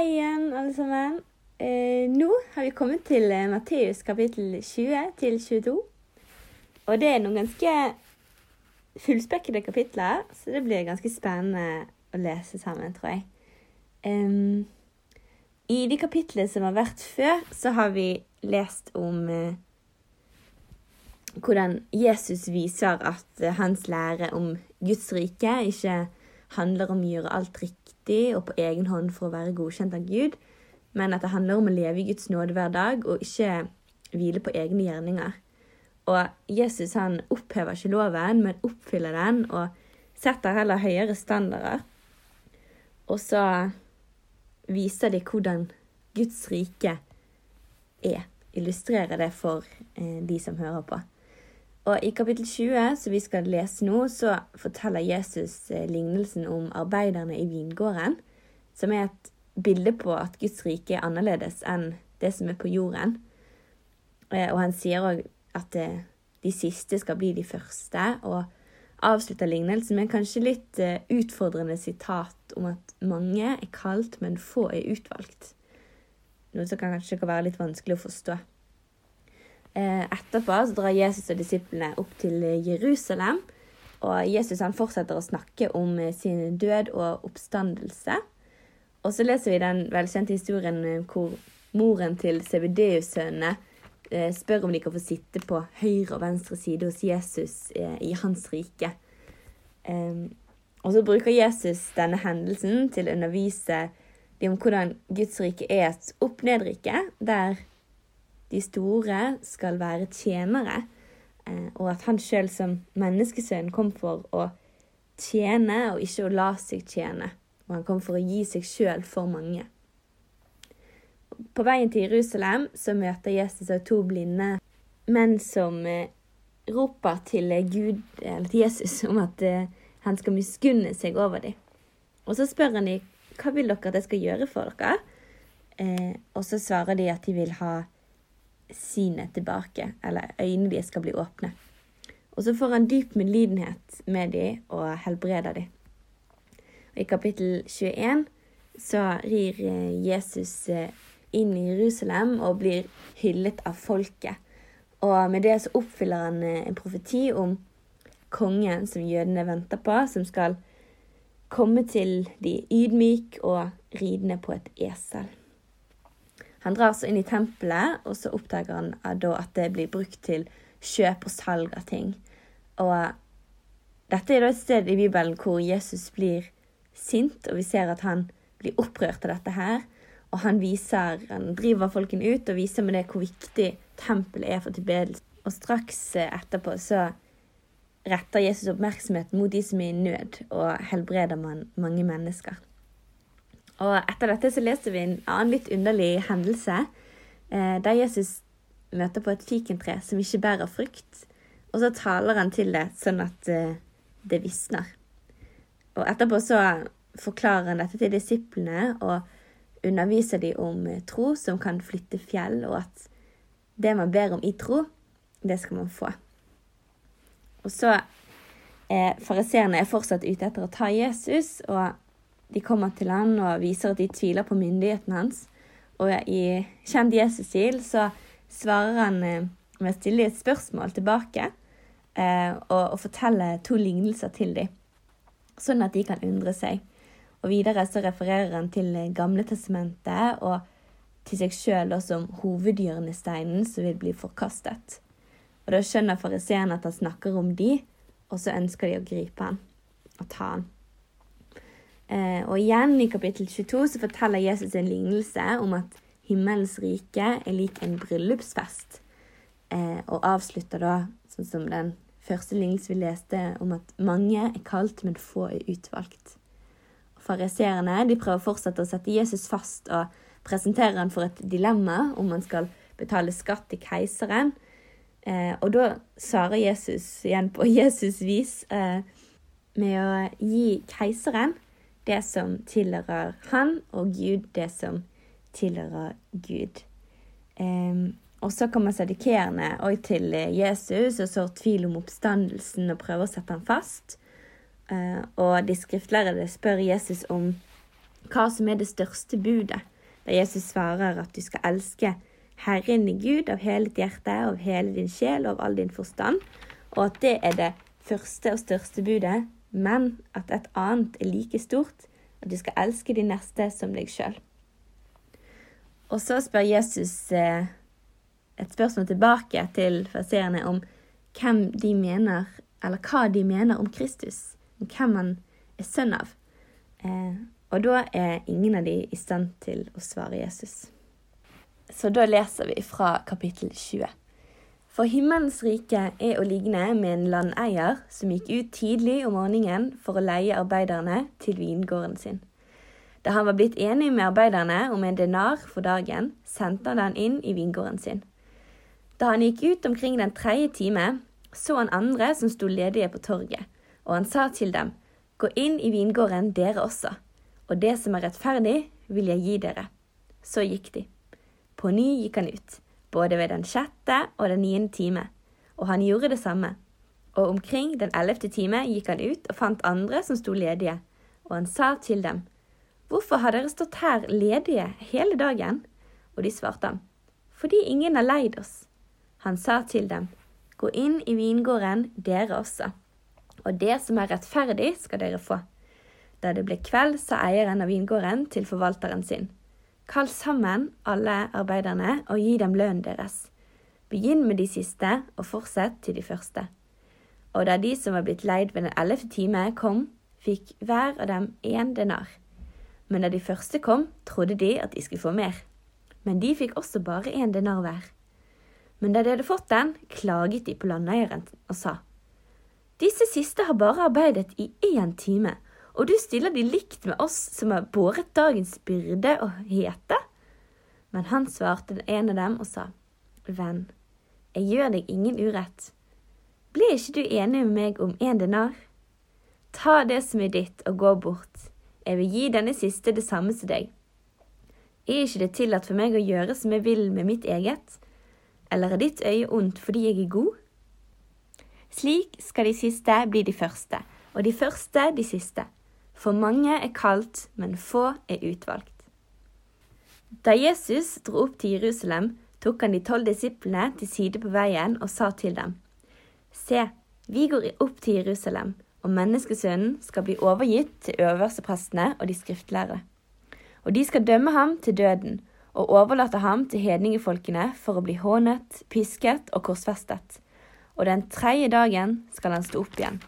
Hei igjen, alle sammen. Eh, nå har vi kommet til eh, Matteus kapittel 20 til 22. Og det er noen ganske fullspekkede kapitler, så det blir ganske spennende å lese sammen, tror jeg. Um, I de kapitlene som har vært før, så har vi lest om uh, hvordan Jesus viser at uh, hans lære om Guds rike ikke handler om å gjøre alt riktig riktig og på egen hånd for å være godkjent av Gud, men at det handler om å leve i Guds nåde hver dag og ikke hvile på egne gjerninger. Og Jesus han opphever ikke loven, men oppfyller den og setter heller høyere standarder. Og så viser de hvordan Guds rike er. Illustrerer det for eh, de som hører på. Og i kapittel 20, som vi skal lese nå, så forteller Jesus eh, lignelsen om arbeiderne i vingården, som er et bilde på at Guds rike er annerledes enn det som er på jorden. Eh, og han sier òg at eh, de siste skal bli de første, og avslutter lignelsen med kanskje litt utfordrende sitat om at mange er kalt, men få er utvalgt. Noe som kanskje kan være litt vanskelig å forstå. Eh, etterpå så drar Jesus og disiplene opp til Jerusalem. Og Jesus han fortsetter å snakke om eh, sin død og oppstandelse. Og så leser vi den velkjente historien eh, hvor moren til CBDU-sønnene spør om de kan få sitte på høyre og venstre side hos Jesus i hans rike. Og så bruker Jesus denne hendelsen til å undervise dem om hvordan Guds rike er et opp-ned-rike, der de store skal være tjenere, eh, og at han sjøl som menneskesønn kom for å tjene og ikke å la seg tjene. Og han kom for å gi seg sjøl for mange. På veien til Jerusalem så møter Jesus og to blinde menn som eh, roper til Gud, eller til Jesus om at eh, han skal miskunne seg over dem. Og så spør han dem hva vil dere at jeg skal gjøre for dere. Og så svarer de at de vil ha synet tilbake, eller øynene deres skal bli åpne. Og så får han dyp medlidenhet med dem og helbreder dem. I kapittel 21 så rir eh, Jesus eh, inn i Jerusalem og blir hyllet av folket. Og med det så oppfyller han eh, en profeti om kongen som jødene venter på, som skal komme til de ydmyk og ridende på et esel. Han drar så inn i tempelet, og så oppdager han at det blir brukt til kjøp og salg av ting. Og dette er da et sted i Bibelen hvor Jesus blir sint, og vi ser at han blir opprørt av dette her. Og han, viser, han driver folkene ut og viser med det hvor viktig tempelet er for tilbedelse. Og straks etterpå så retter Jesus oppmerksomheten mot de som er i nød, og helbreder man mange mennesker. Og etter dette så leser vi en annen litt underlig hendelse, eh, der Jesus møter på et fikentre som ikke bærer frukt, og så taler han til det sånn at eh, det visner. Og etterpå så forklarer han dette til disiplene og underviser de om eh, tro som kan flytte fjell, og at det man ber om i tro, det skal man få. Og så er fariseerne fortsatt ute etter å ta Jesus, og de kommer til han og viser at de tviler på myndigheten hans. Og i kjent Jesus-stil så svarer han eh, med å stille et spørsmål tilbake eh, og, og fortelle to lignelser til dem, sånn at de kan undre seg. Og videre så refererer han til Gamle testamentet og til seg sjøl som hovedhjørnesteinen som vil bli forkastet. Og Da skjønner fariseerne at han snakker om de, og så ønsker de å gripe han og ta han. Eh, og igjen i kapittel 22 så forteller Jesus en lignelse om at himmelens rike er lik en bryllupsfest. Eh, og avslutter da sånn som den første lignelsen vi leste, om at mange er kalt, men få er utvalgt. Fariseerne prøver fortsatt å sette Jesus fast og presenterer han for et dilemma om han skal betale skatt til keiseren. Eh, og da svarer Jesus igjen på Jesus' vis eh, med å gi keiseren det som tilhører han, og Gud det som tilhører Gud. Um, og så kommer sadikeerne til Jesus og sår tvil om oppstandelsen og prøver å sette ham fast. Uh, og de skriftlærde spør Jesus om hva som er det største budet, da Jesus svarer at du skal elske Herren i Gud av hele ditt hjerte, av hele din sjel og av all din forstand, og at det er det første og største budet, men at et annet er like stort, at du skal elske de neste som deg sjøl. Og så spør Jesus eh, et spørsmål tilbake til farseerne om hvem de mener, eller hva de mener om Kristus, om hvem han er sønn av. Eh, og da er ingen av de i stand til å svare Jesus. Så da leser vi fra kapittel 20. For himmelens rike er å ligne med en landeier som gikk ut tidlig om morgenen for å leie arbeiderne til vingården sin. Da han var blitt enig med arbeiderne om en denar for dagen, sendte han den inn i vingården sin. Da han gikk ut omkring den tredje time, så han andre som sto ledige på torget, og han sa til dem, Gå inn i vingården dere også, og det som er rettferdig, vil jeg gi dere. Så gikk de. På ny gikk han ut, både ved den sjette og den niende time, og han gjorde det samme. Og omkring den ellevte time gikk han ut og fant andre som sto ledige, og han sa til dem, Hvorfor har dere stått her ledige hele dagen? Og de svarte ham, Fordi ingen har leid oss. Han sa til dem, Gå inn i vingården, dere også, og det som er rettferdig, skal dere få. Da det ble kveld, sa eieren av vingården til forvalteren sin, Kall sammen alle arbeiderne og gi dem lønnen deres. Begynn med de siste, og fortsett til de første. Og da de som var blitt leid ved den ellevte time, kom, fikk hver av dem én denar. Men da de første kom, trodde de at de skulle få mer. Men de fikk også bare én denar hver. Men da de hadde fått den, klaget de på landeieren og sa, Disse siste har bare arbeidet i én time, og du stiller de likt med oss som har båret dagens byrde og hete? Men han svarte en av dem og sa, Venn, jeg gjør deg ingen urett. Ble ikke du enig med meg om en denar? Ta det som er ditt, og gå bort. Jeg vil gi denne siste det samme som deg. Er ikke det tillatt for meg å gjøre som jeg vil med mitt eget? eller er ditt øye ondt fordi jeg er god? Slik skal de siste bli de første, og de første de siste. For mange er kalt, men få er utvalgt. Da Jesus dro opp til Jerusalem, tok han de tolv disiplene til side på veien og sa til dem, Se, vi går opp til Jerusalem, og menneskesønnen skal bli overgitt til øversteprestene og de skriftlærde. Og de skal dømme ham til døden, og overlate ham til hedningefolkene for å bli hånet, pisket og korsfestet. Og den tredje dagen skal han stå opp igjen.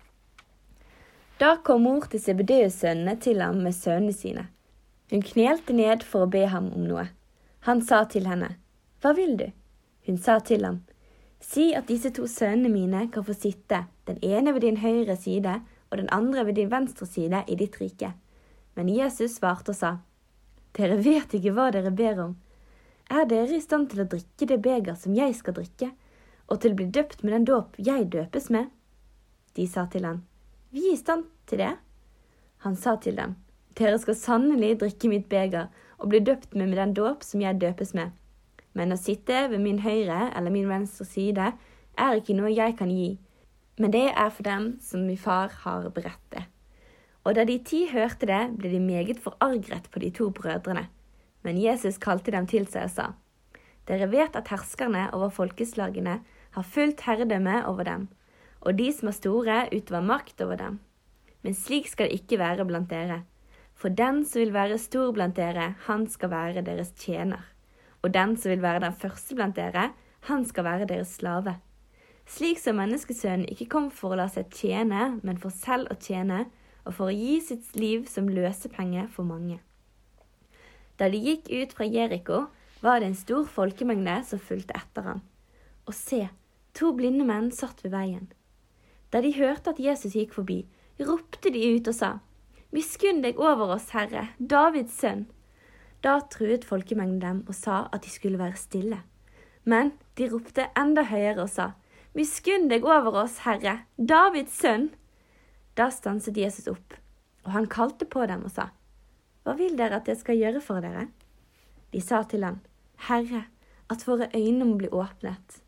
Da kom mor til Sebedeus-sønnene til ham med sønnene sine. Hun knelte ned for å be ham om noe. Han sa til henne, Hva vil du? Hun sa til ham, Si at disse to sønnene mine kan få sitte, den ene ved din høyre side og den andre ved din venstre side i ditt rike. Men Jesus svarte og sa, dere vet ikke hva dere ber om. Er dere i stand til å drikke det beger som jeg skal drikke, og til å bli døpt med den dåp jeg døpes med? De sa til han, Vi er i stand til det. Han sa til dem, Dere skal sannelig drikke mitt beger og bli døpt med, den dåp som jeg døpes med. Men å sitte ved min høyre eller min venstre side er ikke noe jeg kan gi, men det er for dem som min far har beredt det. Og da de ti hørte det, ble de meget forargret på de to brødrene. Men Jesus kalte dem til seg og sa, Dere vet at herskerne over folkeslagene har fullt herredømme over dem, og de som er store, utøver makt over dem. Men slik skal det ikke være blant dere. For den som vil være stor blant dere, han skal være deres tjener. Og den som vil være den første blant dere, han skal være deres slave. Slik som menneskesønnen ikke kom for å la seg tjene, men for selv å tjene, og for å gi sitt liv som løsepenge for mange. Da de gikk ut fra Jeriko, var det en stor folkemengde som fulgte etter ham. Og se, to blinde menn satt ved veien. Da de hørte at Jesus gikk forbi, ropte de ut og sa, Miskunn deg over oss, Herre, Davids sønn. Da truet folkemengden dem og sa at de skulle være stille. Men de ropte enda høyere og sa, Miskunn deg over oss, Herre, Davids sønn. Da stanset Jesus opp, og han kalte på dem og sa, Hva vil dere at jeg skal gjøre for dere? De sa til ham, Herre, at våre øyne må bli åpnet.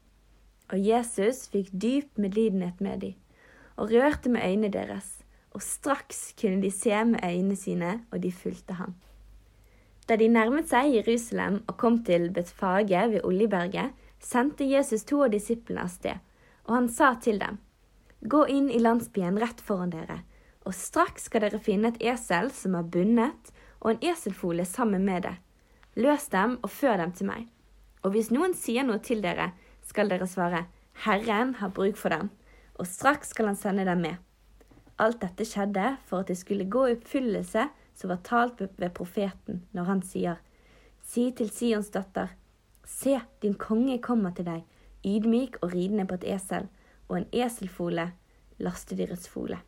Og Jesus fikk dyp medlidenhet med dem, og rørte med øynene deres, og straks kunne de se med øynene sine, og de fulgte ham. Da de nærmet seg Jerusalem og kom til Betfage ved Oljeberget, sendte Jesus to av disiplene av sted, og han sa til dem, Gå inn i landsbyen rett foran dere, og straks skal dere finne et esel som er bundet, og en eselfole sammen med det. Løs dem og før dem til meg. Og hvis noen sier noe til dere, skal dere svare, Herren har bruk for dem, og straks skal han sende dem med. Alt dette skjedde for at det skulle gå i oppfyllelse som var talt ved profeten når han sier, Si til Sions datter, se, din konge kommer til deg, ydmyk og ridende på et esel, og en eselfole, lastedyrets fole.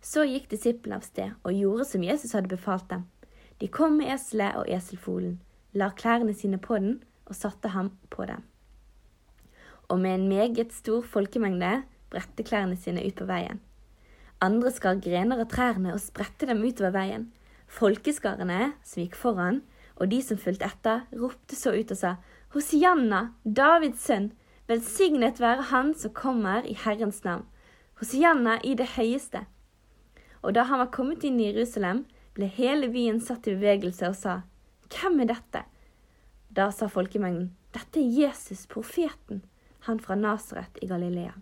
Så gikk disiplene av sted og gjorde som Jesus hadde befalt dem. De kom med eselet og eselfolen, la klærne sine på den og satte ham på dem. Og med en meget stor folkemengde bredte klærne sine ut på veien. Andre skar grener av trærne og spredte dem utover veien. Folkeskarene som gikk foran, og de som fulgte etter, ropte så ut og sa, Hosianna, Davids sønn, velsignet være Han som kommer i Herrens navn. Hosianna i det høyeste. Og da han var kommet inn i Jerusalem, ble hele byen satt i bevegelse og sa, Hvem er dette? Da sa folkemengden, Dette er Jesus, profeten, han fra Nasaret i Galilea.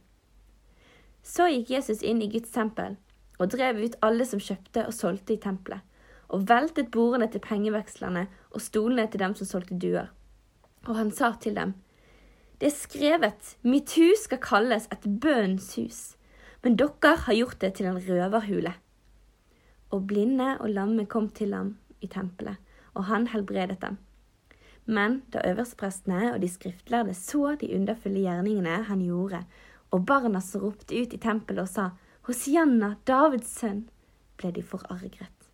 Så gikk Jesus inn i Guds tempel og drev ut alle som kjøpte og solgte i tempelet, og veltet bordene til pengevekslerne og stolene til dem som solgte duer. Og han sa til dem, Det er skrevet, mitt hus skal kalles et bønnens hus, men dere har gjort det til en røverhule. Og blinde og lamme kom til ham i tempelet, og han helbredet dem. Men da øversteprestene og de skriftlærde så de underfulle gjerningene han gjorde, og barna som ropte ut i tempelet og sa, Hosianna, Davids sønn, ble de forargret.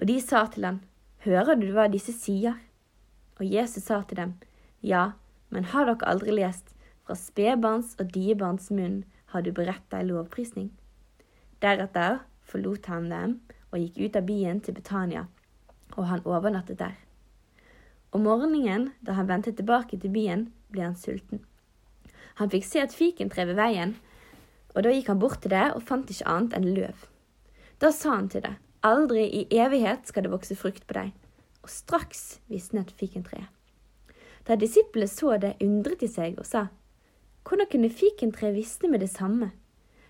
Og de sa til ham, Hører du hva disse sier? Og Jesus sa til dem, Ja, men har dere aldri lest, fra spedbarns og diebarns munn har du beredt deg lovprisning? Deretter forlot han dem og gikk ut av byen til Betania, og han overnattet der. Om morgenen, da han vendte tilbake til byen, ble han sulten. Han fikk se et fikentre ved veien, og da gikk han bort til det og fant ikke annet enn løv. Da sa han til det, aldri i evighet skal det vokse frukt på deg. Og straks visnet fikentreet. Da disiplene så det, undret de seg og sa, hvordan kunne fikentreet visne med det samme?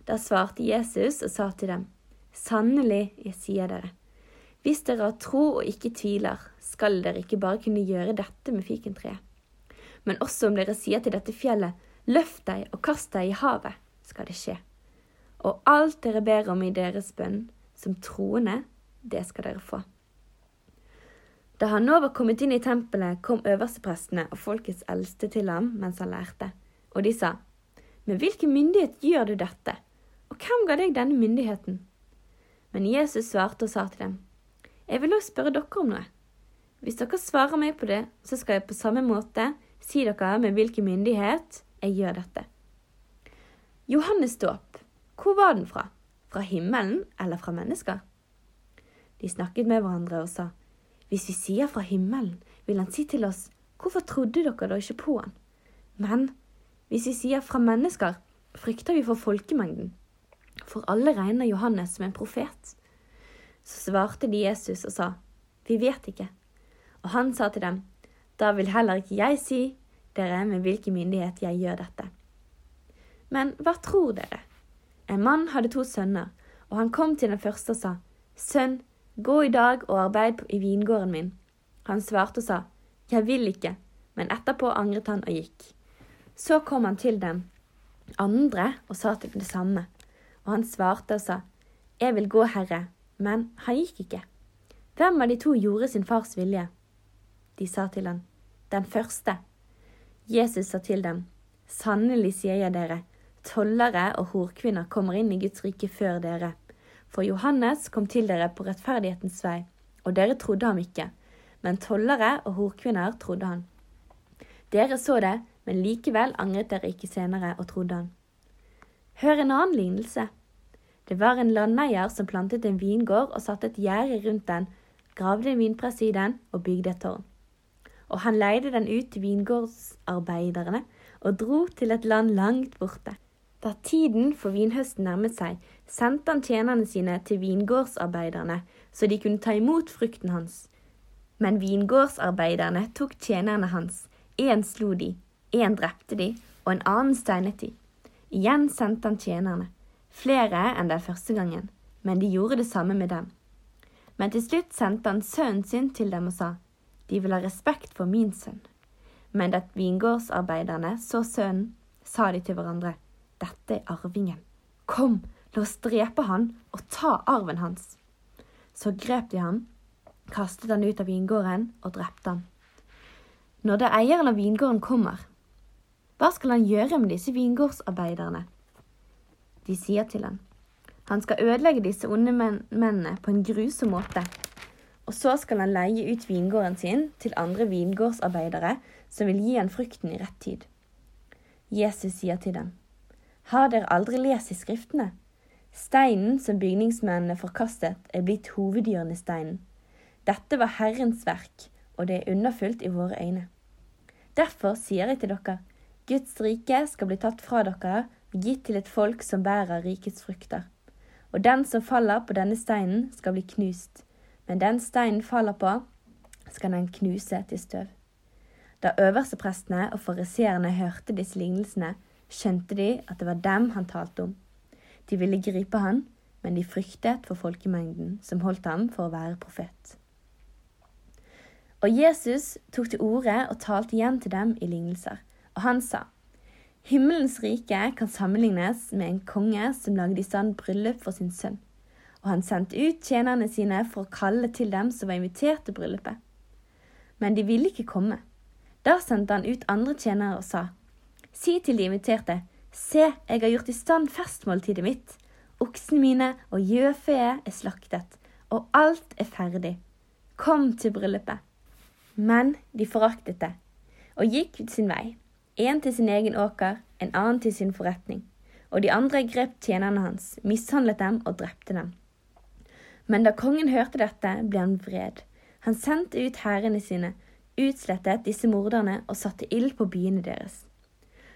Da svarte Jesus og sa til dem, sannelig, jeg sier dere, hvis dere har tro og ikke tviler, skal dere ikke bare kunne gjøre dette med fikentreet. Men også om dere sier til dette fjellet, Løft deg og kast deg i havet, skal det skje. Og alt dere ber om i deres bønn, som troende, det skal dere få. Da han nå var kommet inn i tempelet, kom øversteprestene og folkets eldste til ham mens han lærte, og de sa, Med hvilken myndighet gjør du dette, og hvem ga deg denne myndigheten? Men Jesus svarte og sa til dem, Jeg vil også spørre dere om noe. Hvis dere svarer meg på det, så skal jeg på samme måte si dere med hvilken myndighet jeg gjør dette. Johannes dåp, hvor var den fra? Fra himmelen eller fra mennesker? De snakket med hverandre og sa, hvis vi sier fra himmelen, vil han si til oss, hvorfor trodde dere da ikke på han? Men hvis vi sier fra mennesker, frykter vi for folkemengden, for alle regner Johannes som en profet. Så svarte de Jesus og sa, vi vet ikke. Og han sa til dem, da vil heller ikke jeg si dere med hvilken myndighet jeg gjør dette. Men hva tror dere? En mann hadde to sønner, og han kom til den første og sa, Sønn, gå i dag og arbeid i vingården min. Han svarte og sa, Jeg vil ikke, men etterpå angret han og gikk. Så kom han til den andre og sa til det samme, og han svarte og sa, Jeg vil gå, Herre, men han gikk ikke. Hvem av de to gjorde sin fars vilje? De sa til han, Den første. Jesus sa til dem, Sannelig sier jeg dere, tollere og horkvinner kommer inn i Guds rike før dere. For Johannes kom til dere på rettferdighetens vei, og dere trodde ham ikke. Men tollere og horkvinner trodde han. Dere så det, men likevel angret dere ikke senere og trodde han. Hør en annen lignelse. Det var en landeier som plantet en vingård og satte et gjerde rundt den, gravde en vinpresse i den og bygde et tårn og han leide den ut til vingårdsarbeiderne og dro til et land langt borte. Da tiden for vinhøsten nærmet seg, sendte han tjenerne sine til vingårdsarbeiderne, så de kunne ta imot frukten hans. Men vingårdsarbeiderne tok tjenerne hans. Én slo de, én drepte de, og en annen steinet de. Igjen sendte han tjenerne, flere enn den første gangen, men de gjorde det samme med dem. Men til slutt sendte han sønnen sin til dem og sa, De vil ha respekt for min sønn. Men da vingårdsarbeiderne så sønnen, sa de til hverandre, Dette er arvingen. Kom, la oss drepe han og ta arven hans. Så grep de ham, kastet han ut av vingården og drepte han. Når det eieren av vingården kommer, hva skal han gjøre med disse vingårdsarbeiderne? De sier til han, han skal ødelegge disse onde mennene på en grusom måte. Og så skal han leie ut vingården sin til andre vingårdsarbeidere som vil gi han frukten i rett tid. Jesus sier til dem, Har dere aldri lest i Skriftene? Steinen som bygningsmennene forkastet, er blitt hovedhjørnesteinen. Dette var Herrens verk, og det er underfullt i våre øyne. Derfor sier jeg til dere, Guds rike skal bli tatt fra dere og gitt til et folk som bærer rikets frukter. Og den som faller på denne steinen, skal bli knust, men den steinen faller på, skal den knuse til støv. Da øversteprestene og fariseerne hørte disse lignelsene, skjønte de at det var dem han talte om. De ville gripe han, men de fryktet for folkemengden som holdt ham for å være profet. Og Jesus tok til orde og talte igjen til dem i lignelser, og han sa, Himmelens rike kan sammenlignes med en konge som lagde i stand bryllup for sin sønn, og han sendte ut tjenerne sine for å kalle til dem som var invitert til bryllupet. Men de ville ikke komme. Da sendte han ut andre tjenere og sa, Si til de inviterte, Se, jeg har gjort i stand festmåltidet mitt. Oksene mine og gjøfeet er slaktet, og alt er ferdig. Kom til bryllupet. Men de foraktet det, og gikk sin vei, en til sin egen åker, en annen til sin forretning. Og de andre grep tjenerne hans, mishandlet dem og drepte dem. Men da kongen hørte dette, ble han vred. Han sendte ut hærene sine, utslettet disse morderne og satte ild på byene deres.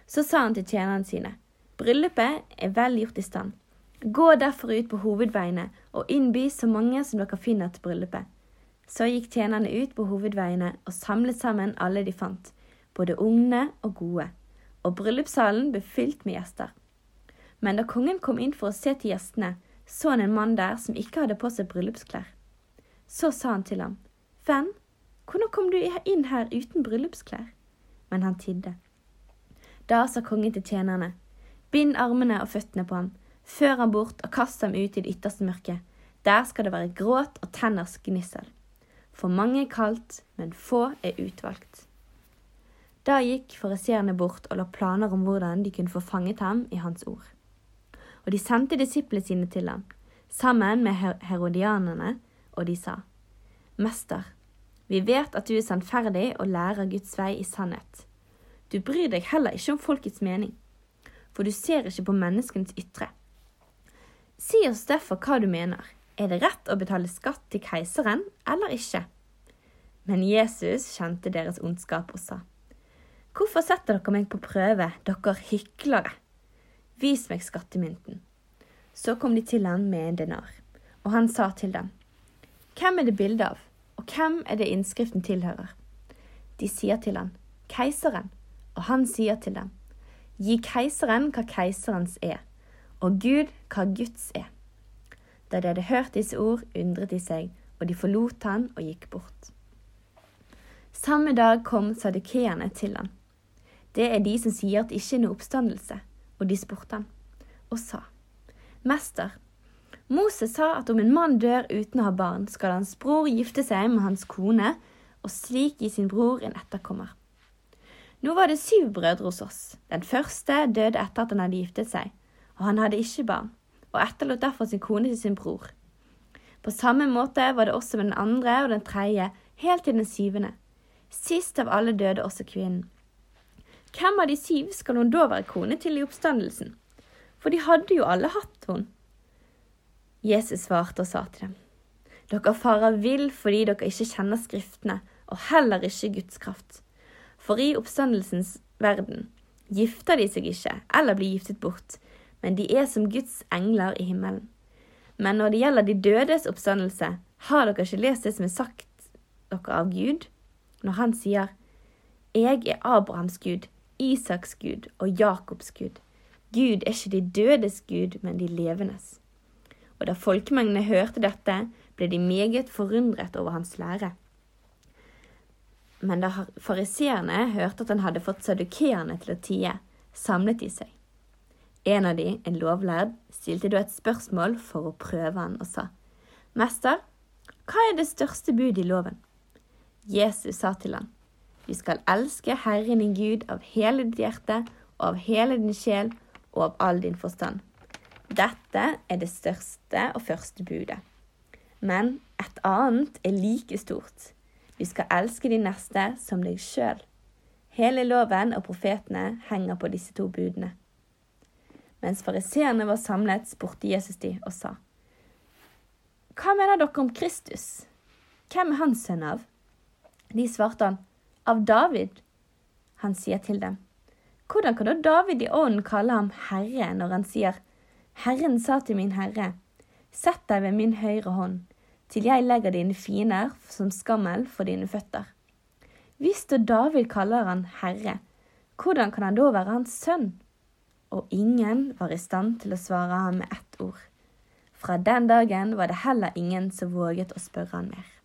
Så sa han til tjenerne sine, bryllupet er vel gjort i stand. Gå derfor ut på hovedveiene og innby så mange som dere finner til bryllupet. Så gikk tjenerne ut på hovedveiene og samlet sammen alle de fant, både unge og gode, og bryllupssalen ble fylt med gjester. Men da kongen kom inn for å se til gjestene, så han en mann der som ikke hadde på seg bryllupsklær. Så sa han til ham, Venn, hvordan kom du inn her uten bryllupsklær? Men han tidde. Da sa kongen til tjenerne, bind armene og føttene på ham, før ham bort og kast ham ut i det ytterste mørket. Der skal det være gråt og tenners gnissel. For mange er kalt, men få er utvalgt. Da gikk fariseerne bort og la planer om hvordan de kunne få fanget ham i hans ord. Og de sendte disiplene sine til ham, sammen med herodianerne, og de sa, Mester, vi vet at du er sannferdig og lærer Guds vei i sannhet. Du bryr deg heller ikke om folkets mening, for du ser ikke på menneskenes ytre. Si oss derfor hva du mener. Er det rett å betale skatt til keiseren eller ikke? Men Jesus kjente deres ondskap og sa, Hvorfor setter dere meg på prøve, dere hyklere? Vis meg skattemynten. Så kom de til ham med en denar, og han sa til dem, Hvem er det bilde av, og hvem er det innskriften tilhører? De sier til ham, Keiseren, og han sier til dem, Gi keiseren hva keiserens er, og Gud hva Guds er. Da de hadde hørt disse ord, undret de seg, og de forlot han og gikk bort. Samme dag kom sadukeerne til han. Det er de som sier at det ikke er noe oppstandelse, og de spurte han, og sa, Mester, Moses sa at om en mann dør uten å ha barn, skal hans bror gifte seg med hans kone, og slik gi sin bror en etterkommer. Nå var det syv brødre hos oss. Den første døde etter at han hadde giftet seg, og han hadde ikke barn og etterlot derfor sin kone til sin bror. På samme måte var det også med den andre og den tredje, helt til den syvende. Sist av alle døde også kvinnen. Hvem av de syv skal hun da være kone til i oppstandelsen? For de hadde jo alle hatt hun. Jesus svarte og sa til dem. Dere farer vill fordi dere ikke kjenner Skriftene, og heller ikke Guds kraft. For i oppstandelsens verden gifter de seg ikke eller blir giftet bort, men de er som Guds engler i himmelen. Men når det gjelder de dødes oppstandelse, har dere ikke lest det som er sagt dere av Gud når han sier, Jeg er Abrahams Gud, Isaks Gud og Jakobs Gud. Gud er ikke de dødes Gud, men de levendes. Og da folkemengdene hørte dette, ble de meget forundret over hans lære. Men da fariseerne hørte at han hadde fått sadukeerne til å tie, samlet de seg. En av de, en lovlærd, stilte da et spørsmål for å prøve han og sa, Mester, hva er det største budet i loven? Jesus sa til han, Du skal elske Herren din Gud av hele ditt hjerte og av hele din sjel og av all din forstand. Dette er det største og første budet. Men et annet er like stort. Du skal elske din neste som deg sjøl. Hele loven og profetene henger på disse to budene. Mens fariseerne var samlet, spurte Jesus de og sa, Hva mener dere om Kristus? Hvem er hans sønn av? De svarte han, Av David. Han sier til dem, Hvordan kan da David i ånden kalle ham Herre når han sier, Herren sa til min Herre, Sett deg ved min høyre hånd, til jeg legger dine fiender som skammel for dine føtter. Hvis da David kaller han Herre, hvordan kan han da være hans sønn? Og ingen var i stand til å svare ham med ett ord. Fra den dagen var det heller ingen som våget å spørre han mer.